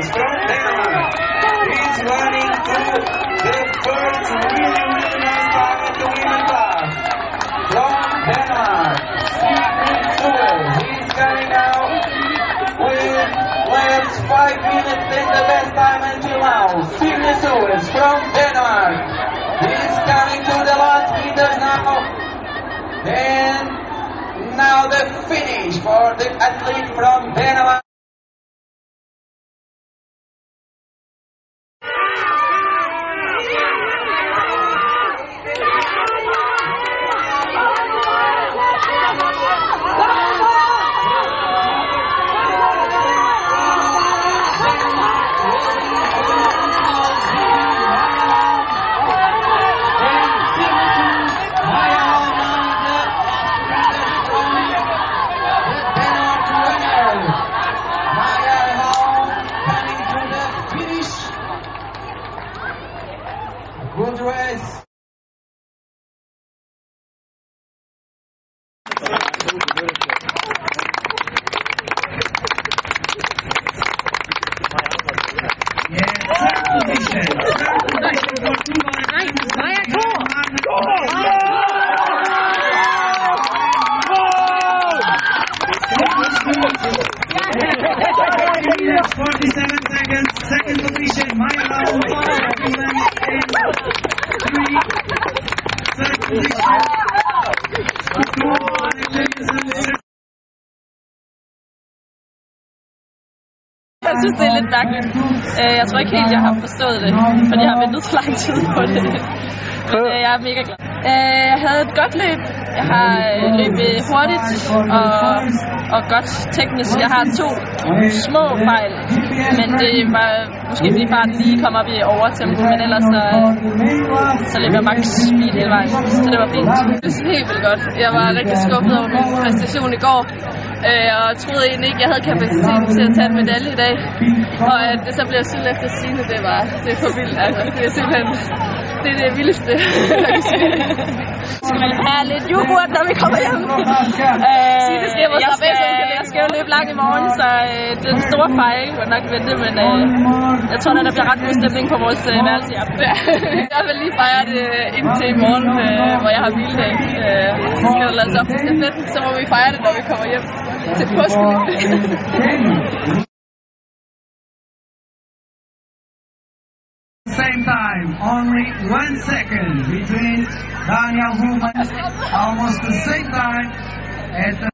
Suez from Denmark. He's running through the first really, really nice time in the women class. From Suez. He's coming out with last five minutes in the best time until now. Sigrid Suez from Denmark. He's coming to the last meters now. And now the finish for the athlete from Hold your ways. Thank you. Jeg synes, det er lidt mærkeligt. Øh, Jeg tror ikke helt, jeg har forstået det, fordi jeg har ventet så lang tid på det. Men øh, jeg er mega glad. Øh, Jeg havde et godt løb. Jeg har løbet hurtigt og, og godt teknisk. Jeg har to små fejl, men det var måske fordi farten lige kom op i overtempo, men ellers så, så løb jeg max speed hele vejen, så det var fint. Det er helt vildt godt. Jeg var rigtig skuffet over min præstation i går, øh, og troede egentlig ikke, jeg havde kapaciteten til at tage en medalje i dag. Og at det så blev sølv efter sine, det var det er for vildt. Altså, det er simpelthen det, er det vildeste. jeg kan sige. skal man have lidt yoghurt, når vi kommer hjem? Øh, Sig det, skal jeg jeg, skal, skal jo løbe langt i morgen, så øh, den store fejl må nok vente, men øh, jeg tror, at der bliver ret god stemning på vores øh, værelse i aften. jeg vil lige fejre det indtil i morgen, øh, hvor jeg har hviledag. Øh, så skal der lades op til stafetten, så må vi fejre det, når vi kommer hjem til påske. Same time, only one second between Daniel Human, almost the same time at the